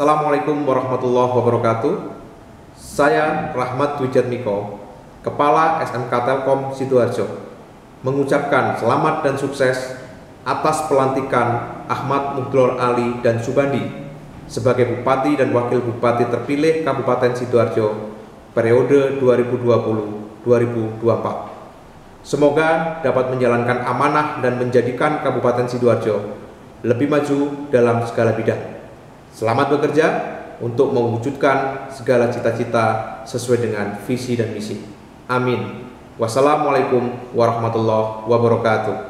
Assalamualaikum warahmatullahi wabarakatuh. Saya Rahmat Miko, Kepala SMK Telkom Sidoarjo, mengucapkan selamat dan sukses atas pelantikan Ahmad Mugdlor Ali dan Subandi sebagai Bupati dan Wakil Bupati terpilih Kabupaten Sidoarjo periode 2020-2024. Semoga dapat menjalankan amanah dan menjadikan Kabupaten Sidoarjo lebih maju dalam segala bidang. Selamat bekerja untuk mewujudkan segala cita-cita sesuai dengan visi dan misi. Amin. Wassalamualaikum warahmatullahi wabarakatuh.